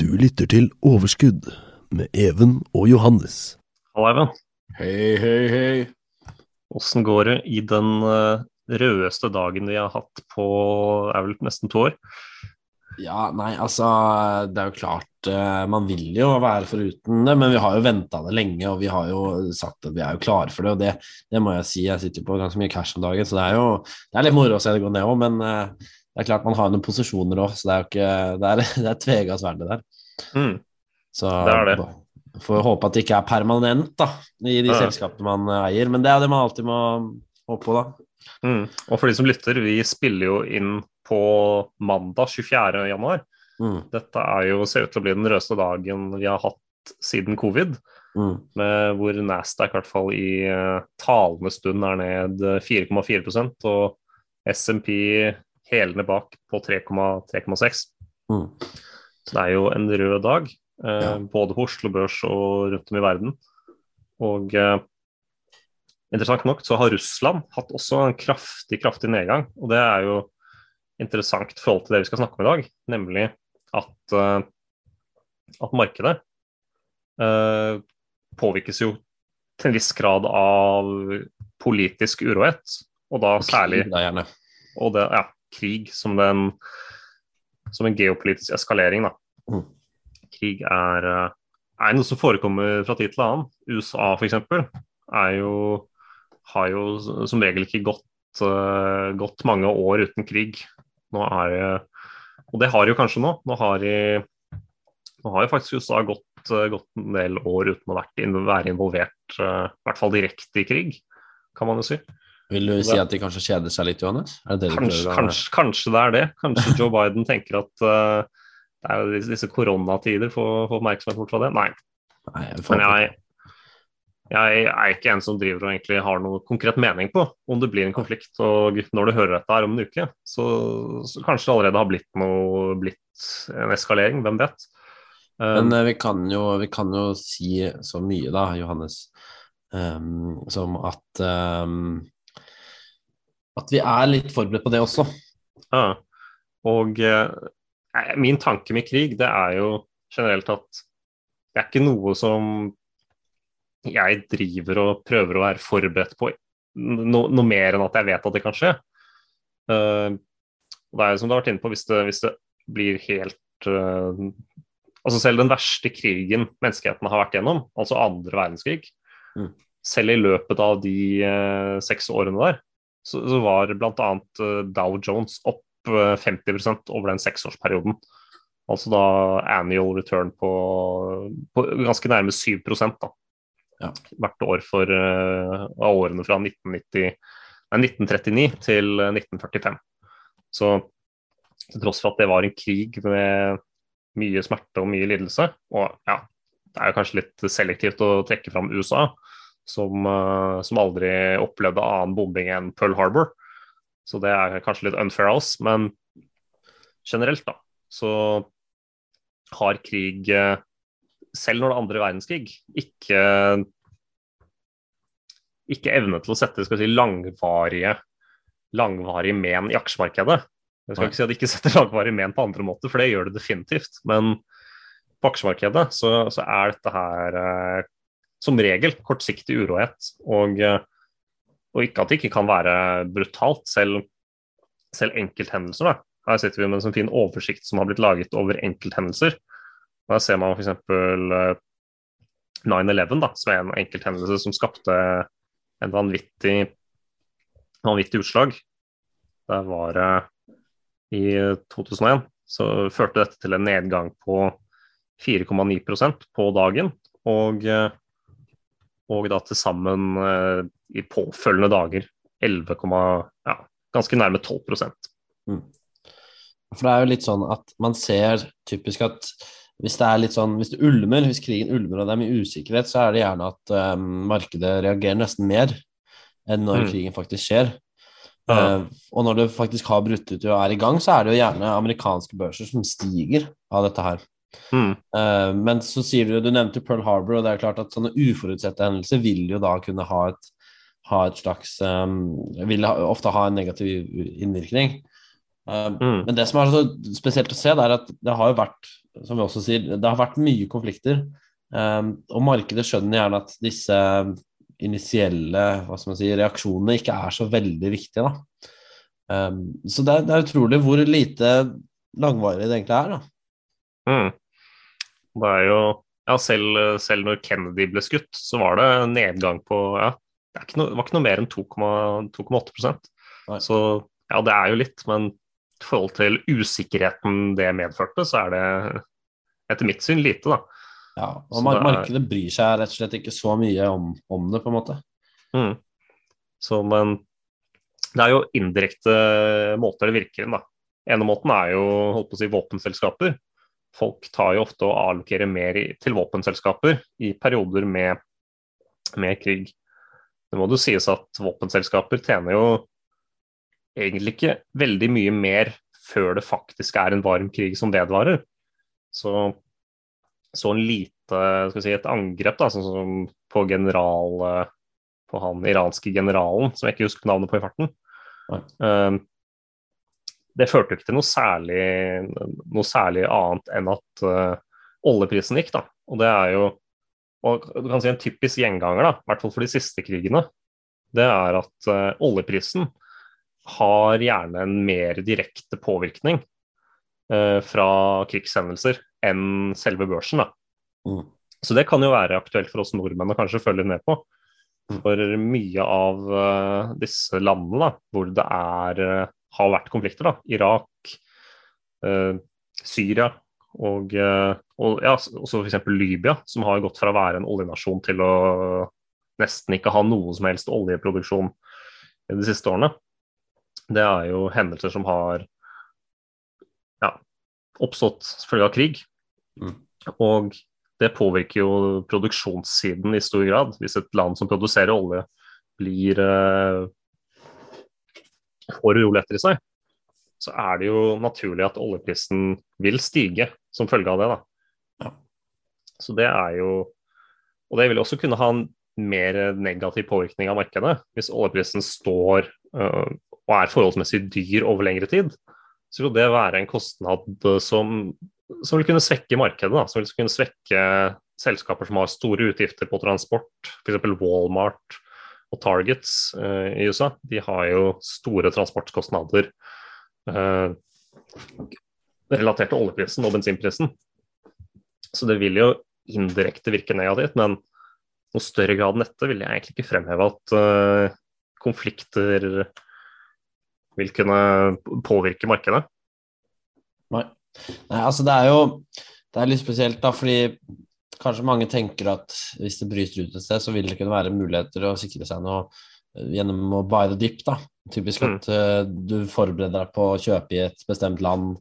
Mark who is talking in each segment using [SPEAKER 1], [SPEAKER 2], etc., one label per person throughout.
[SPEAKER 1] Du lytter til Overskudd med Even og Johannes.
[SPEAKER 2] Halla, Even.
[SPEAKER 3] Hei, hei, hei.
[SPEAKER 2] Åssen går det i den eh, rødeste dagen vi har hatt på er vel nesten to år?
[SPEAKER 3] Ja, nei, altså Det er jo klart eh, Man vil jo være foruten det, men vi har jo venta det lenge, og vi har jo sagt at vi er jo klare for det. Og det, det må jeg si, jeg sitter jo på ganske mye cash om dagen, så det er jo det er litt moro å se det gå ned òg, men eh, det er klart man har noen posisjoner òg, så det er jo ikke Det er, det er tvega sverd, det der.
[SPEAKER 2] Mm.
[SPEAKER 3] Så
[SPEAKER 2] Det er det.
[SPEAKER 3] får håpe at det ikke er permanent da, i de
[SPEAKER 2] Ja.
[SPEAKER 3] selskapene man eier, men det er det man alltid må håpe på, da.
[SPEAKER 2] Mm. Og for de som lytter, vi spiller jo inn på mandag 24. januar.
[SPEAKER 3] Mm,
[SPEAKER 2] Dette er jo, ser ut til å bli den rødeste dagen vi har hatt siden covid,
[SPEAKER 3] mm,
[SPEAKER 2] med hvor Nasdaq i hvert fall i eh, talende stund er ned eh, 4,4% og SMP hælende bak på 3,6.
[SPEAKER 3] mm.
[SPEAKER 2] Så det er jo en rød dag, eh,
[SPEAKER 3] Ja.
[SPEAKER 2] både på Oslo Børs og rundt om i verden. Og eh, interessant nok så har Russland hatt også en kraftig, kraftig nedgang. Og det er jo interessant i forhold til det vi skal snakke om i dag, nemlig at, eh, at markedet eh, påvirkes jo til en viss grad av politisk urohet, og da særlig og det, ja, krig som, den, som en geopolitisk eskalering. Da.
[SPEAKER 3] Mm.
[SPEAKER 2] Krig er, eh, er noe som forekommer fra tid til annen. USA f.eks. er jo har jo som regel ikke gått, uh, gått mange år uten krig. Nå er det, og det har jo kanskje nå. Nå har, de, nå har jo faktisk USA gått, uh, gått en del år uten å vært, være involvert, uh, i hvert fall direkte i krig, kan man jo si.
[SPEAKER 3] Vil du si at de kanskje kjeder seg litt, Johannes? Det det
[SPEAKER 2] Kanskje, kanskje, kanskje det er det. Kanskje Joe Biden tenker at uh, det er disse, koronatider får oppmerksomhet bort fra det. Nei.
[SPEAKER 3] Nei, jeg
[SPEAKER 2] Men jeg, jeg er ikke en som driver og egentlig har noe konkret mening på om det blir en konflikt. Og når du hører dette her om en uke, så, så kanskje det allerede har blitt, noe, blitt en eskalering. Hvem vet? Eh,
[SPEAKER 3] Men eh, vi kan, jo, vi kan jo si så mye, da, Johannes, um, som at ehm, At vi er litt forberedt på det også.
[SPEAKER 2] Ja. Og eh, min tanke med krig, det er jo generelt at det er ikke noe som jeg driver og prøver å være forberedt på no, noe mer enn at jeg vet at det kan skje. Uh, det er jo som du har vært inne på, hvis det, hvis det blir helt uh, Altså selv den verste krigen menneskeheten har vært gjennom, altså andre verdenskrig,
[SPEAKER 3] Mm.
[SPEAKER 2] selv i løpet av de uh, seks årene der, så, så var bl.a. Uh, Dow Jones opp eh, 50% over den seksårsperioden. Altså da annual return på, på ganske nærme 7% da.
[SPEAKER 3] Ja.
[SPEAKER 2] hvert år for uh, av årene fra 1990, nei, 1939 til eh, 1945. Så til tross for at det var en krig med mye smerte og mye lidelse, og ja, det er jo kanskje litt selektivt å trekke fram USA, som, eh, som aldri opplevde annen bombing enn Pearl Harbor. Så det er kanskje litt unfair av oss, men generelt, da, så har krig eh, selv når det er andre verdenskrig, ikke, ikke evne til å sette si, langvarige, langvarige men i aksjemarkedet. Jeg skal
[SPEAKER 3] Nei.
[SPEAKER 2] ikke si at det ikke setter langvarige men på andre måter, for det gjør det definitivt. Men på aksjemarkedet så, så er dette her eh, som regel kortsiktig urohet. Og, eh, og ikke at det ikke kan være brutalt, selv, selv enkelthendelser. Da. Her sitter vi med en sånn fin oversikt som har blitt laget over enkelthendelser. Der ser man f.eks. Uh, 9-11, som er en enkelthendelse som skapte en vanvittig, vanvittig utslag. Der var det i 2001 så førte dette til en nedgang på 4,9% på dagen. Og, eh, og da til sammen eh, i påfølgende dager 11, ja, ganske nærme 12
[SPEAKER 3] Mm. For det er jo litt sånn at man ser typisk at hvis det er litt sånn, hvis det ulmer, hvis krigen ulmer og det er mye usikkerhet, så er det gjerne at um, markedet reagerer nesten mer enn når mm. krigen faktisk skjer. Uh, og når det faktisk har brutt ut og er i gang, så er det jo gjerne amerikanske børser som stiger av dette her. Mm. Uh, men så sier du Du nevnte Pearl Harbor, og det er klart at sånne uforutsette hendelser vil jo da kunne ha et, ha et slags um, Vil ofte ha en negativ innvirkning. Uh, mm. Men det som er så spesielt å se, det er at det har jo vært som vi også sier, det har vært mye konflikter. Um, og markedet skjønner gjerne at disse initielle hva skal man si, reaksjonene ikke er så veldig viktige. Da. Um, så det er, det er, utrolig hvor lite langvarig det egentlig er. Da.
[SPEAKER 2] Mm. Det er jo ja, selv, selv når Kennedy ble skutt, så var det nedgang på ja, det, no, det var ikke noe mer enn 2,8% Så ja, det er jo litt, men i forhold til usikkerheten det medførte, så er det etter mitt syn lite, da.
[SPEAKER 3] Ja, og mark markedet bryr seg rett og slett ikke så mye om, om det, på en måte.
[SPEAKER 2] Mm. Så, men det er jo indirekte måter det virker inn, da. ene måten er jo holdt på å si, våpenselskaper. Folk tar jo ofte og allokerer mer i, til våpenselskaper i perioder med, med krig. Det må jo sies at våpenselskaper tjener jo egentlig ikke veldig mye mer før det faktisk er en varm krig som vedvarer. Så, så en lite skal si, et angrep da, sånn som på general på han iranske generalen, som jeg ikke husker navnet på i farten. Uh, det førte ikke til noe særlig, noe særlig annet enn at uh, oljeprisen gikk. da, og det er jo og du kan si En typisk gjenganger, da, i hvert fall for de siste krigene, det er at uh, oljeprisen har gjerne en mer direkte påvirkning uh, fra krigshendelser enn selve børsen. Mm. Så det kan jo være aktuelt for oss nordmenn å kanskje følge med på. Mm. For mye av uh, disse landene da, hvor det er, har vært konflikter, da, Irak, eh, Syria og, og ja, også f.eks. Libya, som har gått fra å være en oljenasjon til å nesten ikke ha noe som helst oljeproduksjon i de siste årene det er jo hendelser som har ja, oppstått selvfølgelig av krig. Mm. Og det påvirker jo produksjonssiden i stor grad. Hvis et land som produserer olje, blir eh, får uroligheter i seg, så er det jo naturlig at oljeprisen vil stige som følge av det. da. Ja. Så det er jo Og det vil også kunne ha en mer negativ påvirkning av markedet hvis oljeprisen står uh, og er forholdsmessig dyr over lengre tid, så vil det være en kostnad som, som vil kunne svekke markedet. Da, som vil kunne svekke selskaper som har store utgifter på transport, f.eks. Walmart og Targets eh, i USA. De har jo store transportkostnader eh, relatert til oljeprisen og bensinprisen. Så det vil jo indirekte virke negativt, men noe større grad enn dette vil jeg egentlig ikke fremheve at eh, konflikter vil kunne påvirke markedet?
[SPEAKER 3] Nei. Nei, altså det er jo det er litt spesielt, da, fordi kanskje mange tenker at hvis det bryter ut et sted, så vil det kunne være muligheter å sikre seg noe eh, gjennom å buy the dip. da. Typisk at mm. uh, du forbereder deg på å kjøpe i et bestemt land,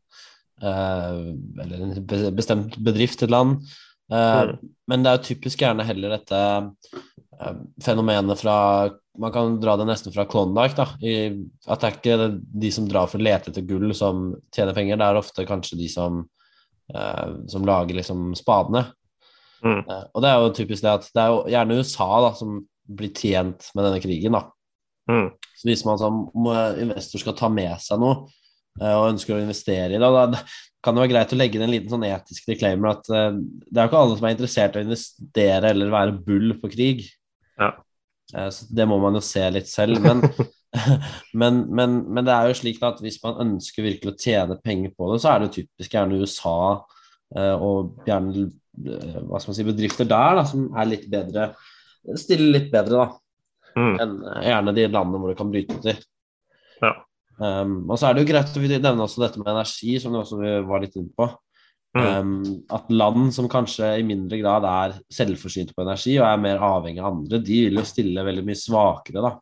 [SPEAKER 3] uh, eller en bestemt bedrift i et land. Uh, mm. Men det er jo typisk gjerne heller dette fenomenet fra man kan dra det nesten fra Klondyke. da, i, At det er ikke de som drar for å lete etter gull, som tjener penger. Det er ofte kanskje de som, som lager liksom spadene. Mm. Eh, og det er jo typisk det at det er jo gjerne USA da, som blir tjent med denne krigen. da. Mm. Så hvis man som investor skal ta med seg noe eh, og ønsker å investere i det, da kan det være greit å legge inn en liten sånn etisk disclaimer at eh, det er jo ikke alle som er interessert i å investere eller være bull på krig. Ja. Så det må man jo se litt selv. Men, men, men, men, det er jo slik at hvis man ønsker virkelig å tjene penger på det, så er det jo typisk gjerne USA og gjerne hva skal man si, bedrifter der da, som er litt bedre stiller litt bedre da, mm. enn gjerne de landene hvor det kan bryte i. Ja. Um, og så er det jo greit å nevne også dette med energi, som du også var litt inne på. Mm. Um, at land som kanskje i mindre grad er selvforsynte på energi og er mer avhengig av andre, de vil jo stille veldig mye svakere, da.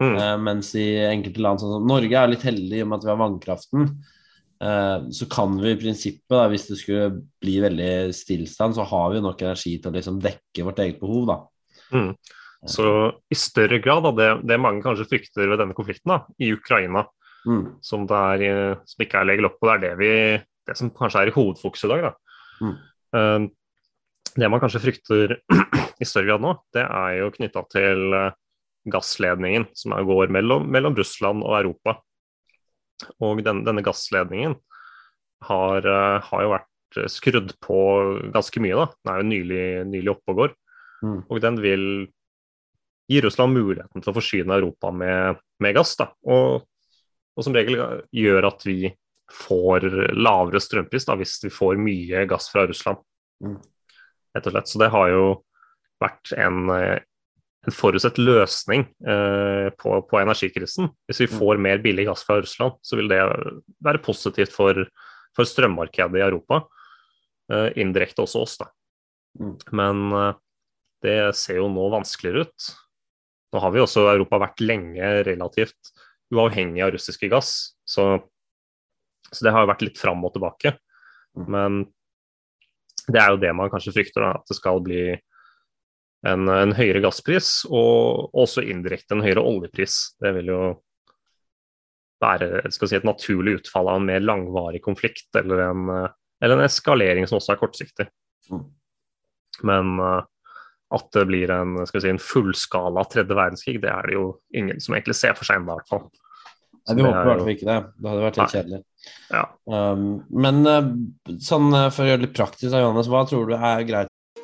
[SPEAKER 3] Mm. Uh, mens i enkelte land sånn som Norge er litt heldig i og med at vi har vannkraften. Eh, så kan vi i prinsippet, da, hvis det skulle bli veldig stillstand, så har vi nok energi til å liksom dekke vårt eget behov.
[SPEAKER 2] Mm. Så i større grad, da, det, det, mange kanskje frykter ved denne konflikten da, i Ukraina, mm. som, er, som, ikke er legget opp på, det er det, vi, det som kanskje er i hovedfokus i dag. Da. Mm. Uh, det man kanskje frykter i større grad nå, det er jo knytta til gassledningen som går mellom, mellom, Russland og Europa. Og den, denne gassledningen har, uh, har, jo vært skrudd på ganske mye. da. Den er jo nylig, nylig oppe og går. Mm. Og den vil gi Russland muligheten til å forsyne Europa med, med gass. Da. Og, og, som regel gjør at vi får lavere strømpris da, hvis vi får mye gass fra Russland. Mm. Rett og slett. Så det har jo vært en, en forutsett løsning eh, på, på, energikrisen. Hvis vi mm. får mer billig gass fra Russland, så vil det være positivt for, for strømmarkedet i Europa. Eh, indirekte også oss, da. Mm. Men eh, det ser jo nå vanskeligere ut. Nå har vi også Europa vært lenge relativt uavhengig av russiske gass, så, så det har vært litt fram og tilbake. Mm. Men det er jo det man kanskje frykter, da, at det skal bli en, en høyere gasspris og også indirekte en høyere oljepris. Det vil jo være si, et naturlig utfall av en mer langvarig konflikt eller en, eller en eskalering som også er kortsiktig. Mm. Men uh, at det blir en, si, en fullskala tredje verdenskrig, det er det jo ingen som egentlig ser for seg ennå, i hvert fall.
[SPEAKER 3] Nei, vi håper i hvert fall ikke det. Det hadde vært litt kjedelig. Ja. Um, men uh, sånn uh, for å gjøre det litt praktisk, Johannes, hva tror du er greit?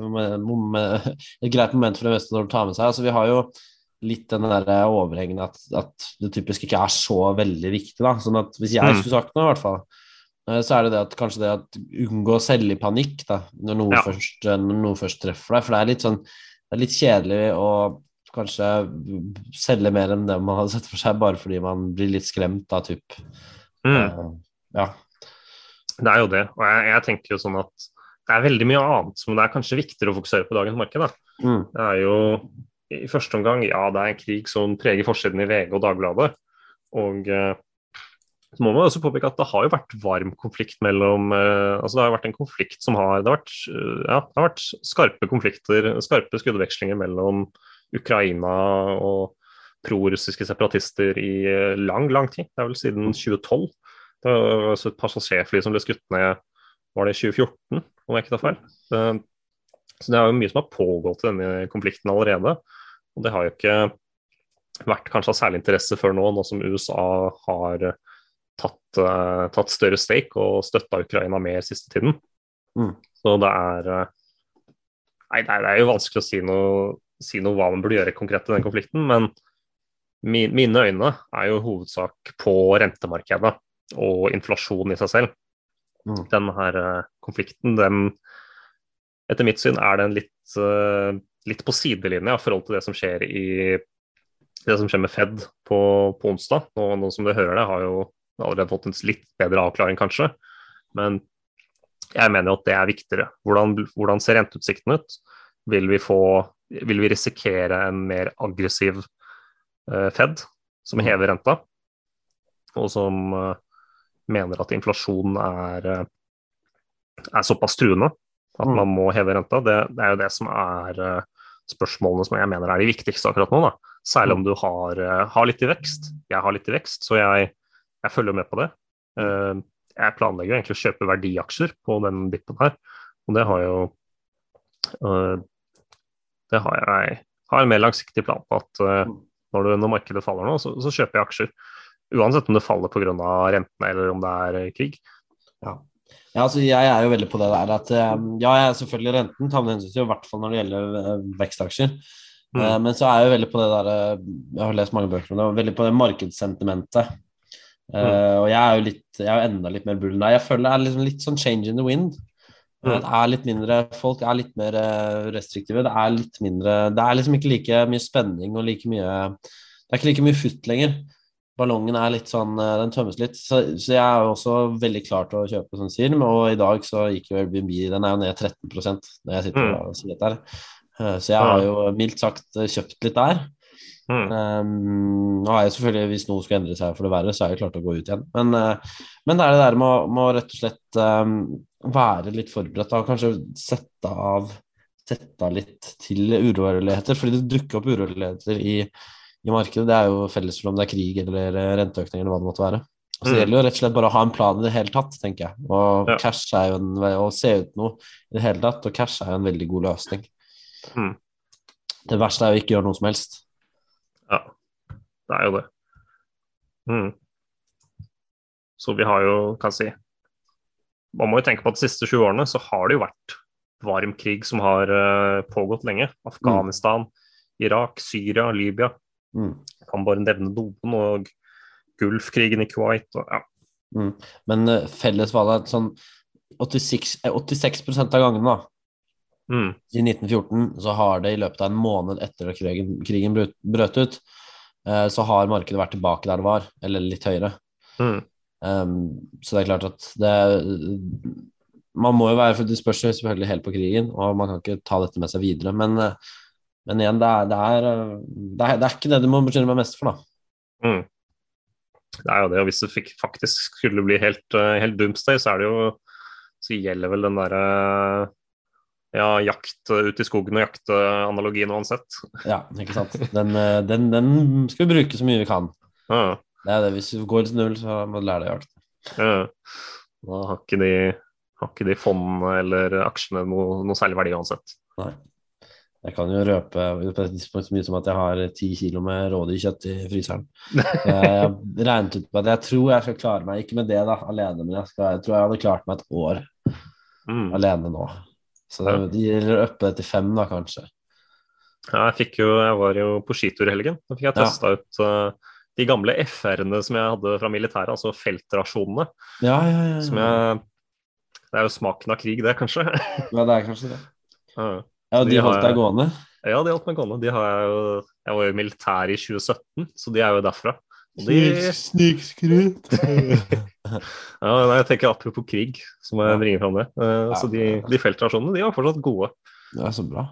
[SPEAKER 3] Et greit moment for investorer å ta med seg. Altså, vi har jo litt den der overhengende at, at, det typisk ikke er så veldig viktig. Da. Sånn at hvis jeg mm. skulle sagt noe, i hvert fall, Eh, så er det det at kanskje det at unngå å selge i panikk da, når noe, ja. først, eh, når noe, først, treffer deg. For det er litt sånn det er litt kjedelig å kanskje selge mer enn det man hadde sett for seg, bare fordi man blir litt skremt da, typ. Mm. Uh, ja.
[SPEAKER 2] Det er jo det. Og jeg, jeg, tenker jo sånn at det er veldig mye annet som det er kanskje viktigere å fokusere på dagens marked. Da. Mm. Det er jo i første omgang, ja, det er en krig som preger forsiden i VG og Dagbladet. Og eh, så må man også påpeke at det har jo vært varm konflikt mellom eh, altså Det har vært en konflikt som har Det har vært, ja, det har vært skarpe konflikter, skarpe skuddvekslinger mellom Ukraina og prorussiske separatister i uh, lang, lang tid. Det er vel siden 2012. Det var altså et passasjerfly som ble skutt ned var det 2014, om jeg ikke tar feil. så det er jo mye som har pågått i denne konflikten allerede. Og det har jo ikke vært kanskje av særlig interesse før nå, nå som USA har tatt, uh, tatt større stake og støtta Ukraina mer siste tiden. Mm. Så det er Nei, det er, jo vanskelig å si noe, si noe hva man burde gjøre konkret i den konflikten, men min, mine øyne er jo hovedsak på rentemarkedet og inflasjon i seg selv. Mm. Denne her konflikten, den Etter mitt syn er den litt, litt på sidelinja i forhold til det som skjer i det som skjer med Fed på, på onsdag. Nå, nå som du hører det, har jo allerede fått en litt bedre avklaring, kanskje. Men jeg mener jo at det er viktigere. Hvordan, hvordan ser renteutsikten ut? Vil vi, få, vil vi risikere en mer aggressiv uh, Fed som hever renta, og som uh, mener at inflasjonen er, uh, er såpass truende at mm. man må heve renta? Det, det, er jo det som er spørsmålene som jeg mener er de viktigste akkurat nå. Da. Særlig om mm. du har, har litt i vekst. Jeg har litt i vekst, så jeg jeg følger med på det. Eh, jeg planlegger egentlig å kjøpe verdiaksjer på den dippen her, og det har jo eh, Det har jeg har en mer langsiktig plan på at eh, når, du, når markedet faller nå, så, så, kjøper jeg aksjer. Uansett om det faller pga. rentene eller om det er krig.
[SPEAKER 3] Ja. Ja, altså jeg er jo veldig på det der at ja, jeg er selvfølgelig renten tar med hensyn til, i hvert fall når det gjelder vekstaksjer. Mm. Men så er jeg jo veldig på det der Jeg har lest mange bøker om det, veldig på det markedssentimentet. Eh, og jeg er jo litt, jeg er enda litt mer bull enn deg. Jeg føler det er liksom litt sånn change in the wind.
[SPEAKER 2] Mm.
[SPEAKER 3] Det er litt mindre, Folk er litt mer eh, restriktive. Det er litt mindre Det er liksom ikke like mye spenning og like mye Det er ikke like mye futt lenger. Ballongen er litt sånn eh, Den tømmes litt. Så, så jeg er jo også veldig klar til å kjøpe, som sier. Og i dag så gikk jo Airbnb Den er jo ned 13% når jeg sitter
[SPEAKER 2] Mm.
[SPEAKER 3] og sier dette her. Eh, Så jeg har jo mildt sagt eh, kjøpt litt der.
[SPEAKER 2] Mm.
[SPEAKER 3] Um, nå er jeg selvfølgelig, Hvis noe skulle endre seg for det verre, så er jeg klart å gå ut igjen. Men, uh, men det er det der med å rett og slett um, være litt forberedt og kanskje sette av, sette av litt til uroligheter. Fordi det dukker opp uroligheter i, i markedet. Det er jo felles for om det er krig eller eh, renteøkning eller hva det måtte være. Så det
[SPEAKER 2] Mm.
[SPEAKER 3] gjelder jo rett og slett bare å ha en plan i det hele tatt, tenker jeg. Og
[SPEAKER 2] Ja.
[SPEAKER 3] cash er jo en, å se ut noe i det hele tatt, og cash er jo en veldig god løsning.
[SPEAKER 2] Mm.
[SPEAKER 3] Det verste er jo ikke å gjøre noe som helst.
[SPEAKER 2] Ja, det er jo det. Mm. Så vi har jo, kan jeg si Man må jo tenke på at de siste 20 årene så har det jo vært varm krig som har eh, pågått lenge. Afghanistan, Irak, Syria, Libya.
[SPEAKER 3] Mm.
[SPEAKER 2] Kan bare nevne noen. Og Gulfkrigen i Kuwait. Og, ja.
[SPEAKER 3] Men eh, felles var det sånn 86, eh, 86 av gangene da,
[SPEAKER 2] Mm.
[SPEAKER 3] i 1914 så har det i løpet av en måned etter at krigen, krigen brøt, brøt ut, eh, så har markedet vært tilbake der det var, eller litt høyere.
[SPEAKER 2] Mm.
[SPEAKER 3] Um, så det er klart at det Man må jo være for Det spørs jo selvfølgelig helt på krigen, og man kan ikke ta dette med seg videre. Men, eh, men igjen, det er, det, er, eh, det, er, det er ikke det du må bekymre deg mest for, da.
[SPEAKER 2] Mm. Det er jo det, og hvis det faktisk skulle bli helt, eh, helt doomsday, så er det jo Så gjelder vel den derre ja, jakt eh, ut i skogen og jakte-analogien uansett.
[SPEAKER 3] Ja, ikke sant. Den, eh, den, den skal vi bruke så mye vi kan.
[SPEAKER 2] Ja,
[SPEAKER 3] Det er det. Hvis du går til null, så må du lære deg å jakte.
[SPEAKER 2] ja. Da har ikke de, har ikke de fondene eller aksjene noe, noe særlig verdi uansett.
[SPEAKER 3] Nei. Jeg kan jo røpe på et tidspunkt så mye som at jeg har ti kilo med rådig kjøtt i fryseren. Jeg regnet ut på at jeg tror jeg skal klare meg, ikke med det da, alene, men jeg, skal, jeg tror jeg hadde klart meg et år
[SPEAKER 2] Mm.
[SPEAKER 3] alene nå. Så det, gjelder å uppe det til fem, da, kanskje.
[SPEAKER 2] Ja, jeg, jo, jeg var jo på skitur i helgen. Da fikk jeg
[SPEAKER 3] Ja.
[SPEAKER 2] ut uh, de gamle FR-ene som jeg hadde fra militæret, altså feltrasjonene.
[SPEAKER 3] Ja, ja, ja.
[SPEAKER 2] Som
[SPEAKER 3] ja.
[SPEAKER 2] jeg Det er jo smaken av krig, det, kanskje.
[SPEAKER 3] ja det er kanskje det.
[SPEAKER 2] Ja.
[SPEAKER 3] Ja, de
[SPEAKER 2] De har
[SPEAKER 3] holdt deg gående?
[SPEAKER 2] Ja, de holdt meg gående. De har jeg, jo, jeg var jo i militæret i 2017, så de er jo derfra. Og de,
[SPEAKER 3] Snikskryt.
[SPEAKER 2] ja, nei, jeg tenker Apropos krig, så må jeg
[SPEAKER 3] Ja.
[SPEAKER 2] bringe fram det. Eh, så de, de feltrasjonene de var fortsatt gode.
[SPEAKER 3] Det er så bra.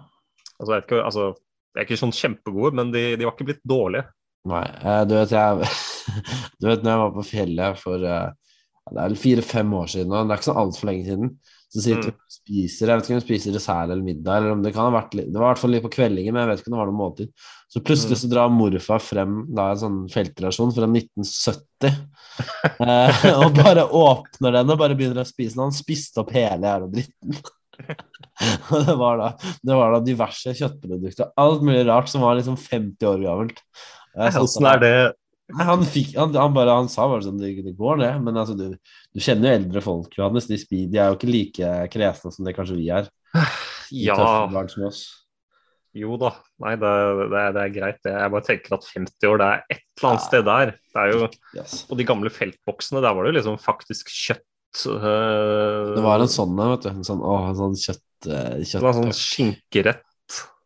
[SPEAKER 2] Altså, jeg vet ikke, altså, de er ikke sånn kjempegode, men de, de var ikke blitt dårlige.
[SPEAKER 3] Nei, eh, du vet jeg Du vet når jeg var på fjellet for eh, Det er vel fire-fem år siden og det er ikke så altfor lenge siden. Så sitter vi
[SPEAKER 2] Mm.
[SPEAKER 3] og spiser, jeg vet ikke om vi spiser dessert eller middag, eller om det kan ha vært litt Det var i hvert fall litt på kveldingen, men jeg vet ikke om det var noen måltid. Så plutselig
[SPEAKER 2] Mm.
[SPEAKER 3] så drar morfar frem da en sånn feltrasjon fra 1970, eh, og bare åpner den og bare begynner å spise den. Han spiste opp hele jævla dritten. Og det var, da, det var da diverse kjøttprodukter, alt mulig rart som var liksom 50 år gammelt.
[SPEAKER 2] Åssen er det
[SPEAKER 3] Nei, han, fikk, han, han, bare, han sa bare sånn det, det går, det. Men altså, du, du kjenner jo eldre folk, Johannes. De, de er jo ikke like kresne som det kanskje vi er. De
[SPEAKER 2] Ja, jo da. Nei, det, det, det er greit. det. Jeg bare tenker at 50 år, det er et eller annet
[SPEAKER 3] Ja.
[SPEAKER 2] sted der. Det er jo,
[SPEAKER 3] Yes.
[SPEAKER 2] Og de gamle feltboksene, der var det jo liksom faktisk kjøtt øh,
[SPEAKER 3] Det var en sånn vet du. En sånn, å, en sånn kjøtt... eh,
[SPEAKER 2] Det
[SPEAKER 3] kjøtt
[SPEAKER 2] en sånn skinkerett.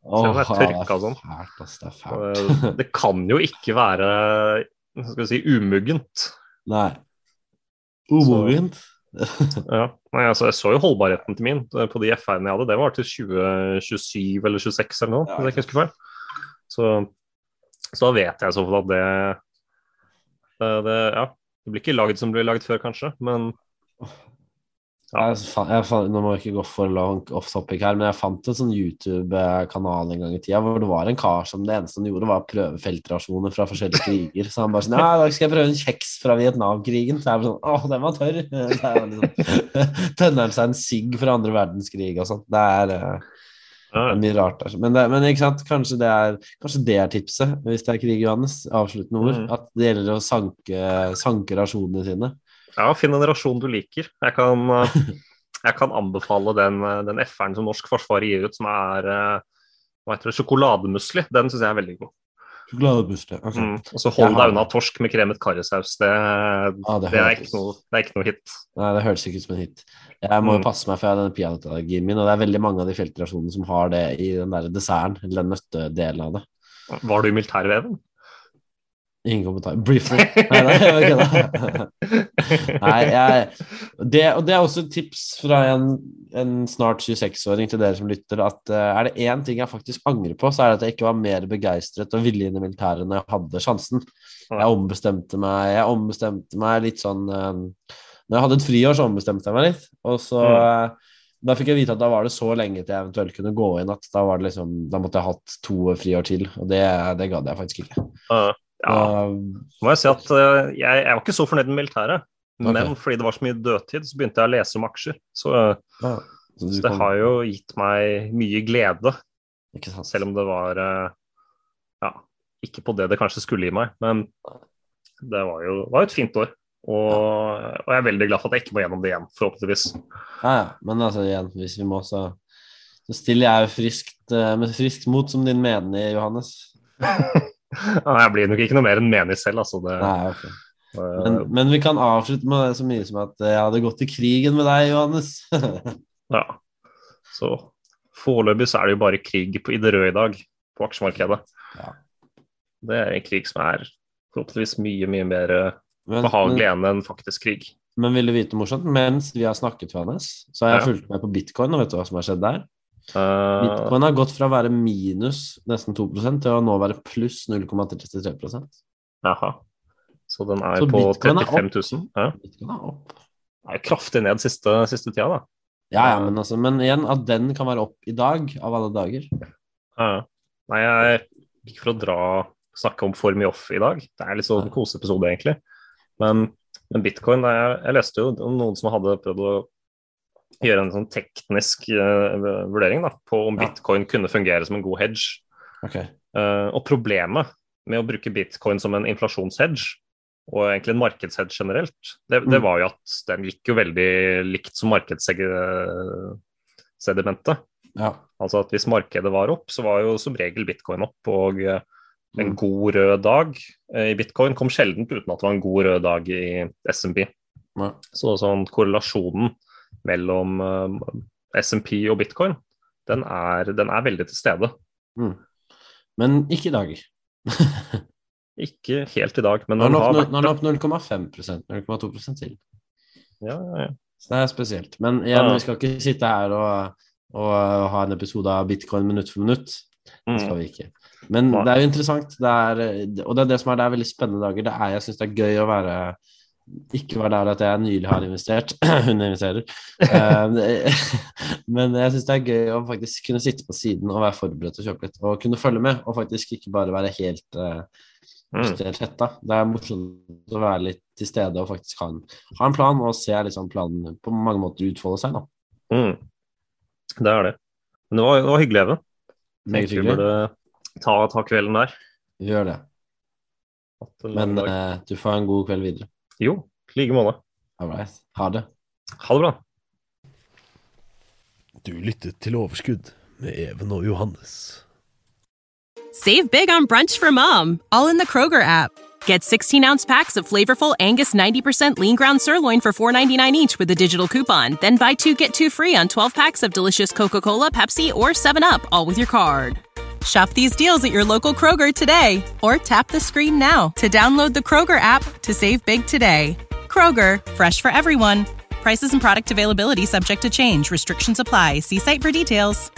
[SPEAKER 3] Åh,
[SPEAKER 2] det var
[SPEAKER 3] er
[SPEAKER 2] sånn.
[SPEAKER 3] Fælt, ass. Det er fælt.
[SPEAKER 2] Det kan jo ikke være skal si, umuggent.
[SPEAKER 3] Nei. Umogent.
[SPEAKER 2] Ja. Nei, altså, jeg så jo holdbarheten til min eh, på de FR-ene jeg hadde. Det var til 2027 eller 26 eller noe,
[SPEAKER 3] Ja,
[SPEAKER 2] hvis jeg ikke husker feil. Så, så da vet jeg i så fall at det, det, det Ja, det blir ikke lagd som det ble lagd før, kanskje, men
[SPEAKER 3] Jeg, nå må jeg ikke gå for langt off topic her, men jeg fant en sånn YouTube-kanal en gang i tida hvor det var en kar som det eneste han gjorde, var å prøve feltrasjoner fra forskjellige kriger. Så han bare sånn Ja, i dag skal jeg prøve en kjeks fra Vietnamkrigen. Så jeg bare sånn Å, den var tørr. Så liksom, Tønner han seg en sigg fra andre verdenskrig og sånt. Det er eh, det er mye rart der. Men, det, men kanskje det, er, kanskje det er tipset hvis det er krig, Johannes. Avsluttende ord.
[SPEAKER 2] Mm.
[SPEAKER 3] At det gjelder å sanke, sanke rasjonene sine.
[SPEAKER 2] Ja, finn en rasjon du liker. Jeg kan, eh, jeg kan anbefale den, eh, den FR-en som norsk forsvar gir ut, som er eh, hva heter det, sjokolademusli. Den syns jeg er veldig god.
[SPEAKER 3] Sjokolademusli, ok.
[SPEAKER 2] Mm. Og så hold deg unna torsk med kremet karrisaus. Det,
[SPEAKER 3] Ah, det
[SPEAKER 2] det, er ikke noe, det er ikke noe hit.
[SPEAKER 3] Nei, det høres ikke ut som en hit. Jeg må jo
[SPEAKER 2] Mm.
[SPEAKER 3] passe meg for jeg har denne peanøttallergien min, og det er veldig mange av de feltrasjonene som har det i den der desserten, eller den nøttedelen av det.
[SPEAKER 2] Var du i militærveven?
[SPEAKER 3] Ingen kommentar. Briefly. Nei, nei, jeg. Nei, jeg det, Og det er også et tips fra en, en snart 26-åring til dere som lytter, at eh, er det én ting jeg faktisk angrer på, så er det at jeg ikke var mer begeistret og villig inn i militæret når jeg hadde sjansen. Jeg ombestemte meg, jeg ombestemte meg litt sånn eh, Når jeg hadde et friår, så ombestemte jeg meg litt, og så
[SPEAKER 2] Mm.
[SPEAKER 3] eh, Da fikk jeg vite at da var det så lenge til jeg eventuelt kunne gå inn at da var det liksom Da måtte jeg hatt to friår til, og det, det gadd jeg faktisk ikke.
[SPEAKER 2] Uh, ja, må jeg si at uh, jeg, jeg var ikke så fornøyd med militæret. Men fordi det var så mye dødtid, så begynte jeg å lese om aksjer. Så, uh,
[SPEAKER 3] Ja, så
[SPEAKER 2] så det
[SPEAKER 3] kan-
[SPEAKER 2] har jo gitt meg mye glede, selv om det var uh, ja, ikke på det det kanskje skulle gi meg. Men det var jo var jo et fint år. Og, og jeg er veldig glad for at jeg ikke må gjennom det igjen, forhåpentligvis.
[SPEAKER 3] Ja, ja. Men altså igjen, hvis vi må, så, så stiller jeg friskt, eh, med friskt mot som din mener, Johannes.
[SPEAKER 2] Jeg blir nok ikke noe mer enn menig selv, altså. Det,
[SPEAKER 3] Nei, ok.
[SPEAKER 2] uh,
[SPEAKER 3] Men, men vi kan avslutte med så mye som at eh, jeg hadde gått i krigen med deg, Johannes.
[SPEAKER 2] Ja. Så foreløpig så er det jo bare krig på, i det røde i dag, på aksjemarkedet.
[SPEAKER 3] Ja.
[SPEAKER 2] Det er en krig som er forhåpentligvis mye, mye mer eh,
[SPEAKER 3] Men,
[SPEAKER 2] behagelig enn en faktisk krig.
[SPEAKER 3] men vil du vite morsomt? Mens vi har snakket, Johannes, så har jeg
[SPEAKER 2] Ja.
[SPEAKER 3] fulgt med på bitcoin, og vet du hva som har skjedd der?
[SPEAKER 2] Eh,
[SPEAKER 3] Bitcoin har gått fra å være minus nesten 2% til å nå være pluss 0,33%
[SPEAKER 2] jaha. Så den er
[SPEAKER 3] Så
[SPEAKER 2] på
[SPEAKER 3] er
[SPEAKER 2] 35 000. Ja.
[SPEAKER 3] Bitcoin er opp.
[SPEAKER 2] Det er kraftig ned siste, siste tida, da.
[SPEAKER 3] Ja, ja, men, altså, men igjen, at den kan være opp i dag, av alle dager
[SPEAKER 2] Ja. Nei, jeg ikke for å dra snakke om for mye off i dag. Det er litt sånn koseepisode, egentlig. Men, men bitcoin er, Jeg leste jo noen som hadde prøvd å gjøre en sånn teknisk uh, vurdering da, på om
[SPEAKER 3] Ja.
[SPEAKER 2] bitcoin kunne fungere som en god hedge.
[SPEAKER 3] Okay.
[SPEAKER 2] Uh, og problemet med å bruke bitcoin som en inflasjonshedge, og egentlig en markedshedge generelt, det, det
[SPEAKER 3] Mm.
[SPEAKER 2] var jo at den gikk jo veldig likt som markedssedimentet.
[SPEAKER 3] Ja.
[SPEAKER 2] Altså at hvis markedet var opp, så var jo som regel bitcoin opp. Og eh, en
[SPEAKER 3] Mm.
[SPEAKER 2] god rød dag i bitcoin kom sjelden uten at det var en god rød dag i SMB.
[SPEAKER 3] Ja.
[SPEAKER 2] Så sånn korrelasjonen mellom eh, SMP og bitcoin, den er, den er veldig til stede.
[SPEAKER 3] Mm. Men ikke i dag.
[SPEAKER 2] Ikke helt i dag, men
[SPEAKER 3] Nå er
[SPEAKER 2] den har
[SPEAKER 3] opp,
[SPEAKER 2] vært
[SPEAKER 3] nå er den opp 0,5 0,2 til.
[SPEAKER 2] ja, ja, ja.
[SPEAKER 3] Så det er spesielt. Men igjen,
[SPEAKER 2] Ja.
[SPEAKER 3] vi skal ikke sitte her og, og ha en episode av bitcoin minutt for minutt. Det skal
[SPEAKER 2] Mm.
[SPEAKER 3] vi ikke. Men det er jo interessant. Det er, og det er det som er det er veldig spennende dager. Det er, jeg syns det er gøy å være ikke var der at jeg nylig har investert. Hun investerer. Eh, Men jeg syns det er gøy å faktisk kunne sitte på siden og være forberedt og kjøpe litt. Og kunne følge med, og faktisk ikke bare være helt uh,
[SPEAKER 2] Mm.
[SPEAKER 3] helt hetta. Det er morsomt å være litt til stede og faktisk ha en, ha en plan, og se liksom planen på mange måter utfolde seg. da.
[SPEAKER 2] Mm. Det er det. Men det var, det var hyggelig, Even.
[SPEAKER 3] Meget hyggelig.
[SPEAKER 2] burde ta, ta kvelden der.
[SPEAKER 3] Gjør det. Men eh, du får ha en god kveld videre.
[SPEAKER 2] Jo, i like måte.
[SPEAKER 3] All right. Ha det.
[SPEAKER 2] Ha det bra.
[SPEAKER 1] Du lyttet til Overskudd med Even og Johannes.
[SPEAKER 4] Save big on brunch for mom, all in the Kroger app. Get 16 ounce packs of flavorful Angus 90% lean ground sirloin for $4.99 each with a digital coupon. Then buy two get two free on 12 packs of delicious Coca Cola, Pepsi, or 7UP, all with your card. Shop these deals at your local Kroger today or tap the screen now to download the Kroger app to save big today. Kroger, fresh for everyone. Prices and product availability subject to change. Restrictions apply. See site for details.